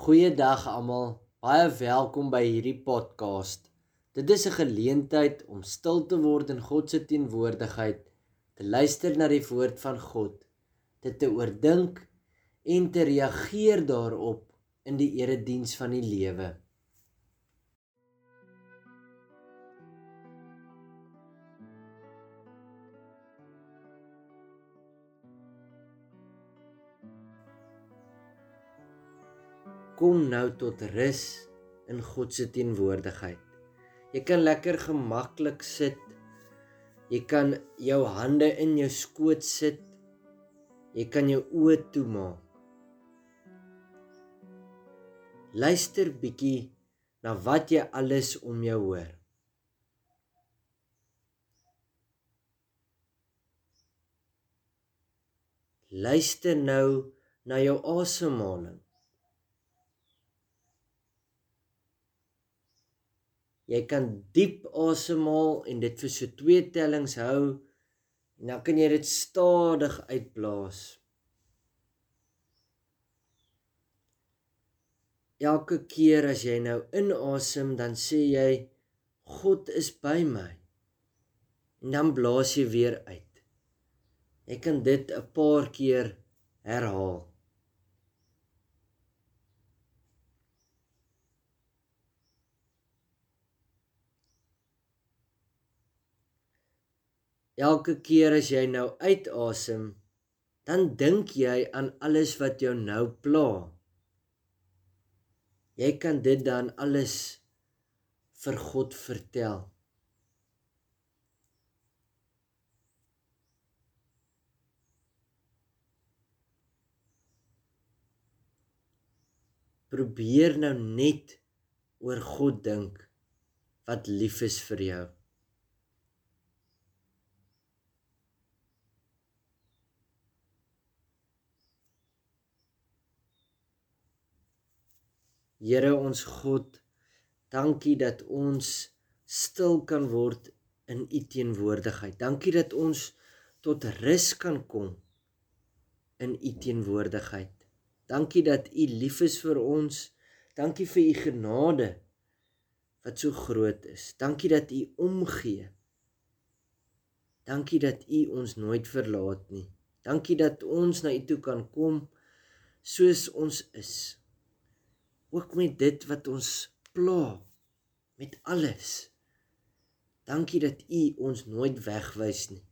Goeiedag almal. Baie welkom by hierdie podcast. Dit is 'n geleentheid om stil te word in God se teenwoordigheid, te luister na die woord van God, dit te oordink en te reageer daarop in die erediens van die lewe. Kom nou tot rus in God se teenwoordigheid. Jy kan lekker gemaklik sit. Jy kan jou hande in jou skoot sit. Jy kan jou oë toemaak. Luister bietjie na wat jy alles om jou hoor. Luister nou na jou asemhaling. Jy kan diep asemhaal en dit vir so twee tellings hou en dan kan jy dit stadig uitblaas. Elke keer as jy nou inasem, dan sê jy God is by my. En dan blaas jy weer uit. Jy kan dit 'n paar keer herhaal. Elke keer as jy nou uitasem, dan dink jy aan alles wat jou nou pla. Jy kan dit dan alles vir God vertel. Probeer nou net oor God dink wat lief is vir jou. Here ons God, dankie dat ons stil kan word in u teenwoordigheid. Dankie dat ons tot rus kan kom in u teenwoordigheid. Dankie dat u lief is vir ons. Dankie vir u genade wat so groot is. Dankie dat u omgee. Dankie dat u ons nooit verlaat nie. Dankie dat ons na u toe kan kom soos ons is ook met dit wat ons pla met alles. Dankie dat U ons nooit wegwys nie.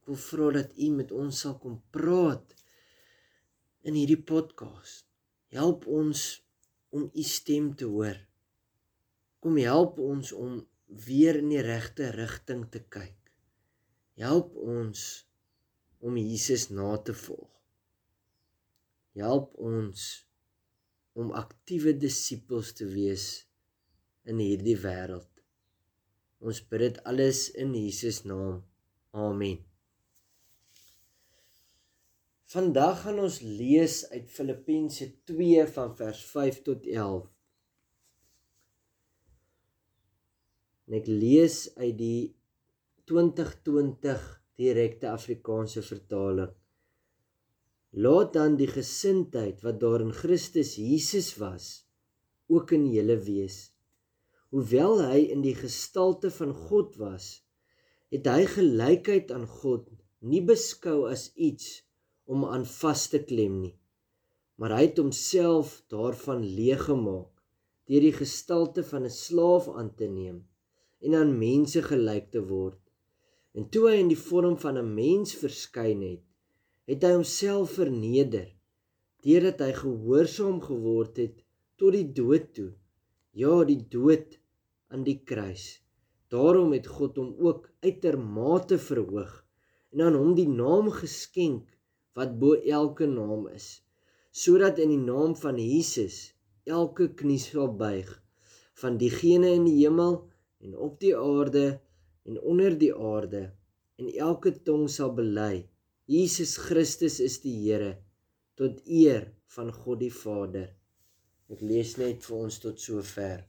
Ek wil vra dat U met ons sal kom praat in hierdie podcast. Help ons om U stem te hoor. Kom help ons om weer in die regte rigting te kyk. Help ons om Jesus na te volg. Help ons om aktiewe disippels te wees in hierdie wêreld. Ons bid dit alles in Jesus naam. Amen. Vandag gaan ons lees uit Filippense 2 van vers 5 tot 11. En ek lees uit die 2020 direkte Afrikaanse vertaling. Laat dan die gesindheid wat daar in Christus Jesus was ook in julle wees. Hoewel hy in die gestalte van God was, het hy gelykheid aan God nie beskou as iets om aan vas te klem nie, maar hy het homself daarvan leeg gemaak deur die gestalte van 'n slaaf aan te neem en aan mense gelyk te word. En toe hy in die vorm van 'n mens verskyn het, het hy homself verneder deurdat hy gehoorsaam geword het tot die dood toe. Ja die dood aan die kruis. Daarom het God hom ook uitermate verhoog en aan hom die naam geskenk wat bo elke naam is sodat in die naam van Jesus elke knie sal buig van diegene in die hemel en op die aarde en onder die aarde en elke tong sal bely Jesus Christus is die Here tot eer van God die Vader. Ek lees net vir ons tot sover.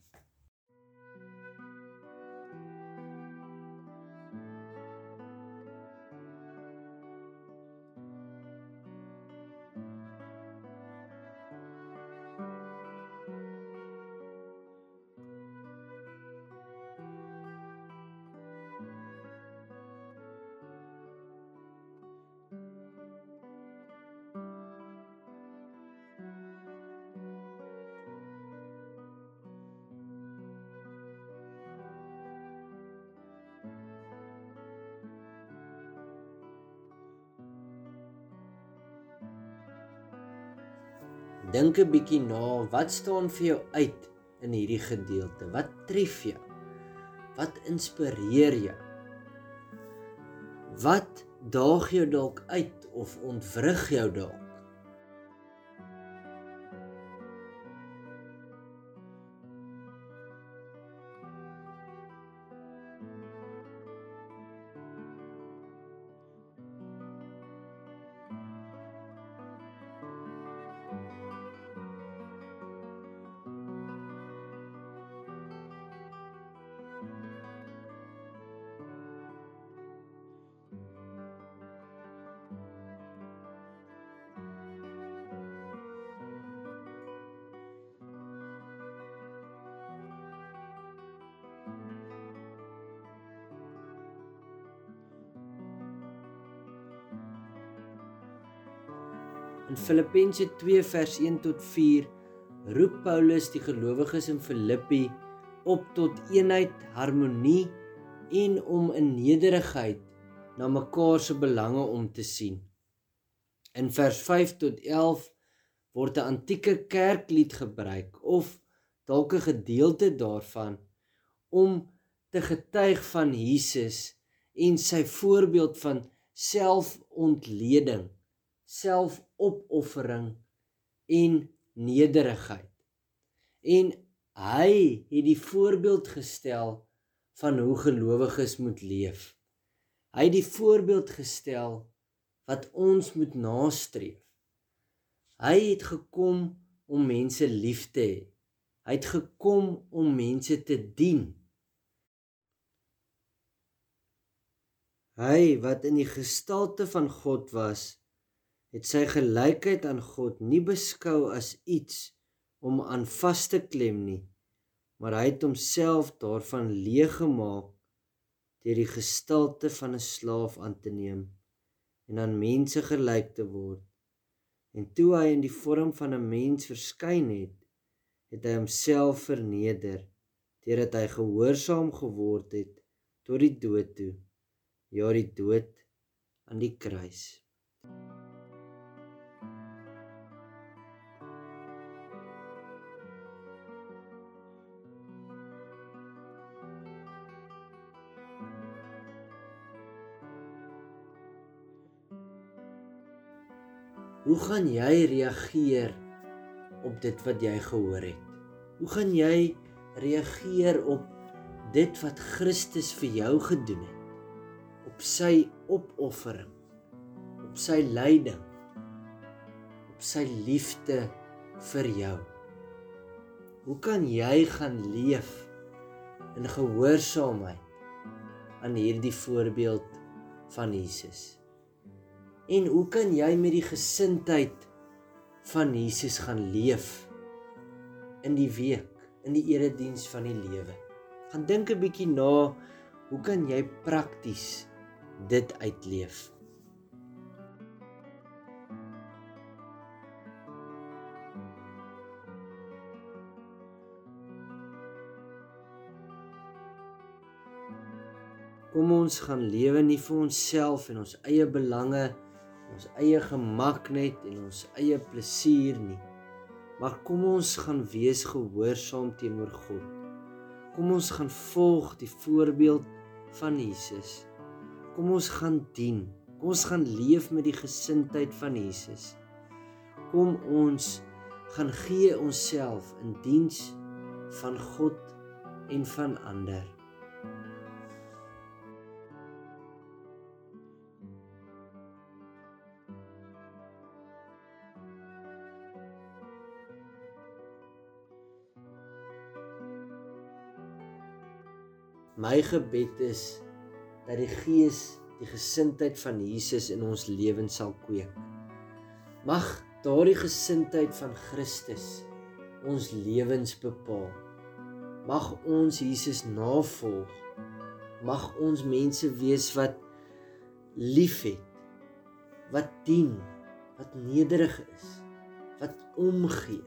Dink 'n bietjie na, wat staan vir jou uit in hierdie gedeelte? Wat tref jou? Wat inspireer jou? Wat daag jou dalk uit of ontwrig jou dalk? In Filippense 2 vers 1 tot 4 roep Paulus die gelowiges in Filippi op tot eenheid, harmonie en om in nederigheid na mekaar se belange om te sien. In vers 5 tot 11 word 'n antieke kerklied gebruik of dalk 'n gedeelte daarvan om te getuig van Jesus en sy voorbeeld van selfontleding selfopoffering en nederigheid. En hy het die voorbeeld gestel van hoe gelowiges moet leef. Hy het die voorbeeld gestel wat ons moet nastreef. Hy het gekom om mense lief te hê. Hy het gekom om mense te dien. Hy wat in die gestalte van God was, het sy gelykheid aan God nie beskou as iets om aan vas te klem nie, maar hy het homself daarvan leeg gemaak deur die gestalte van 'n slaaf aan te neem en aan mense gelyk te word. En toe hy in die vorm van 'n mens verskyn het, het hy homself verneder deurdat hy gehoorsaam geword het tot die dood toe, ja die dood aan die kruis. Hoe gaan jy reageer op dit wat jy gehoor het? Hoe gaan jy reageer op dit wat Christus vir jou gedoen het? Op sy opoffering, op sy lyding, op sy liefde vir jou. Hoe kan jy gaan leef in gehoorsaamheid aan hierdie voorbeeld van Jesus? En hoe kan jy met die gesindheid van Jesus gaan leef in die week, in die erediens van die lewe? Gaan dink 'n bietjie na, hoe kan jy prakties dit uitleef? Kom ons gaan lewe nie vir onsself en ons eie belange nie ons eie gemak net en ons eie plesier nie. Maar kom ons gaan wees gehoorsaam teenoor God. Kom ons gaan volg die voorbeeld van Jesus. Kom ons gaan dien. Kom ons gaan leef met die gesindheid van Jesus. Kom ons gaan gee onsself in diens van God en van ander. My gebed is dat die Gees die gesindheid van Jesus in ons lewens sal kweek. Mag daardie gesindheid van Christus ons lewens bepaal. Mag ons Jesus navolg. Mag ons mense wees wat liefhet, wat dien, wat nederig is, wat omgee.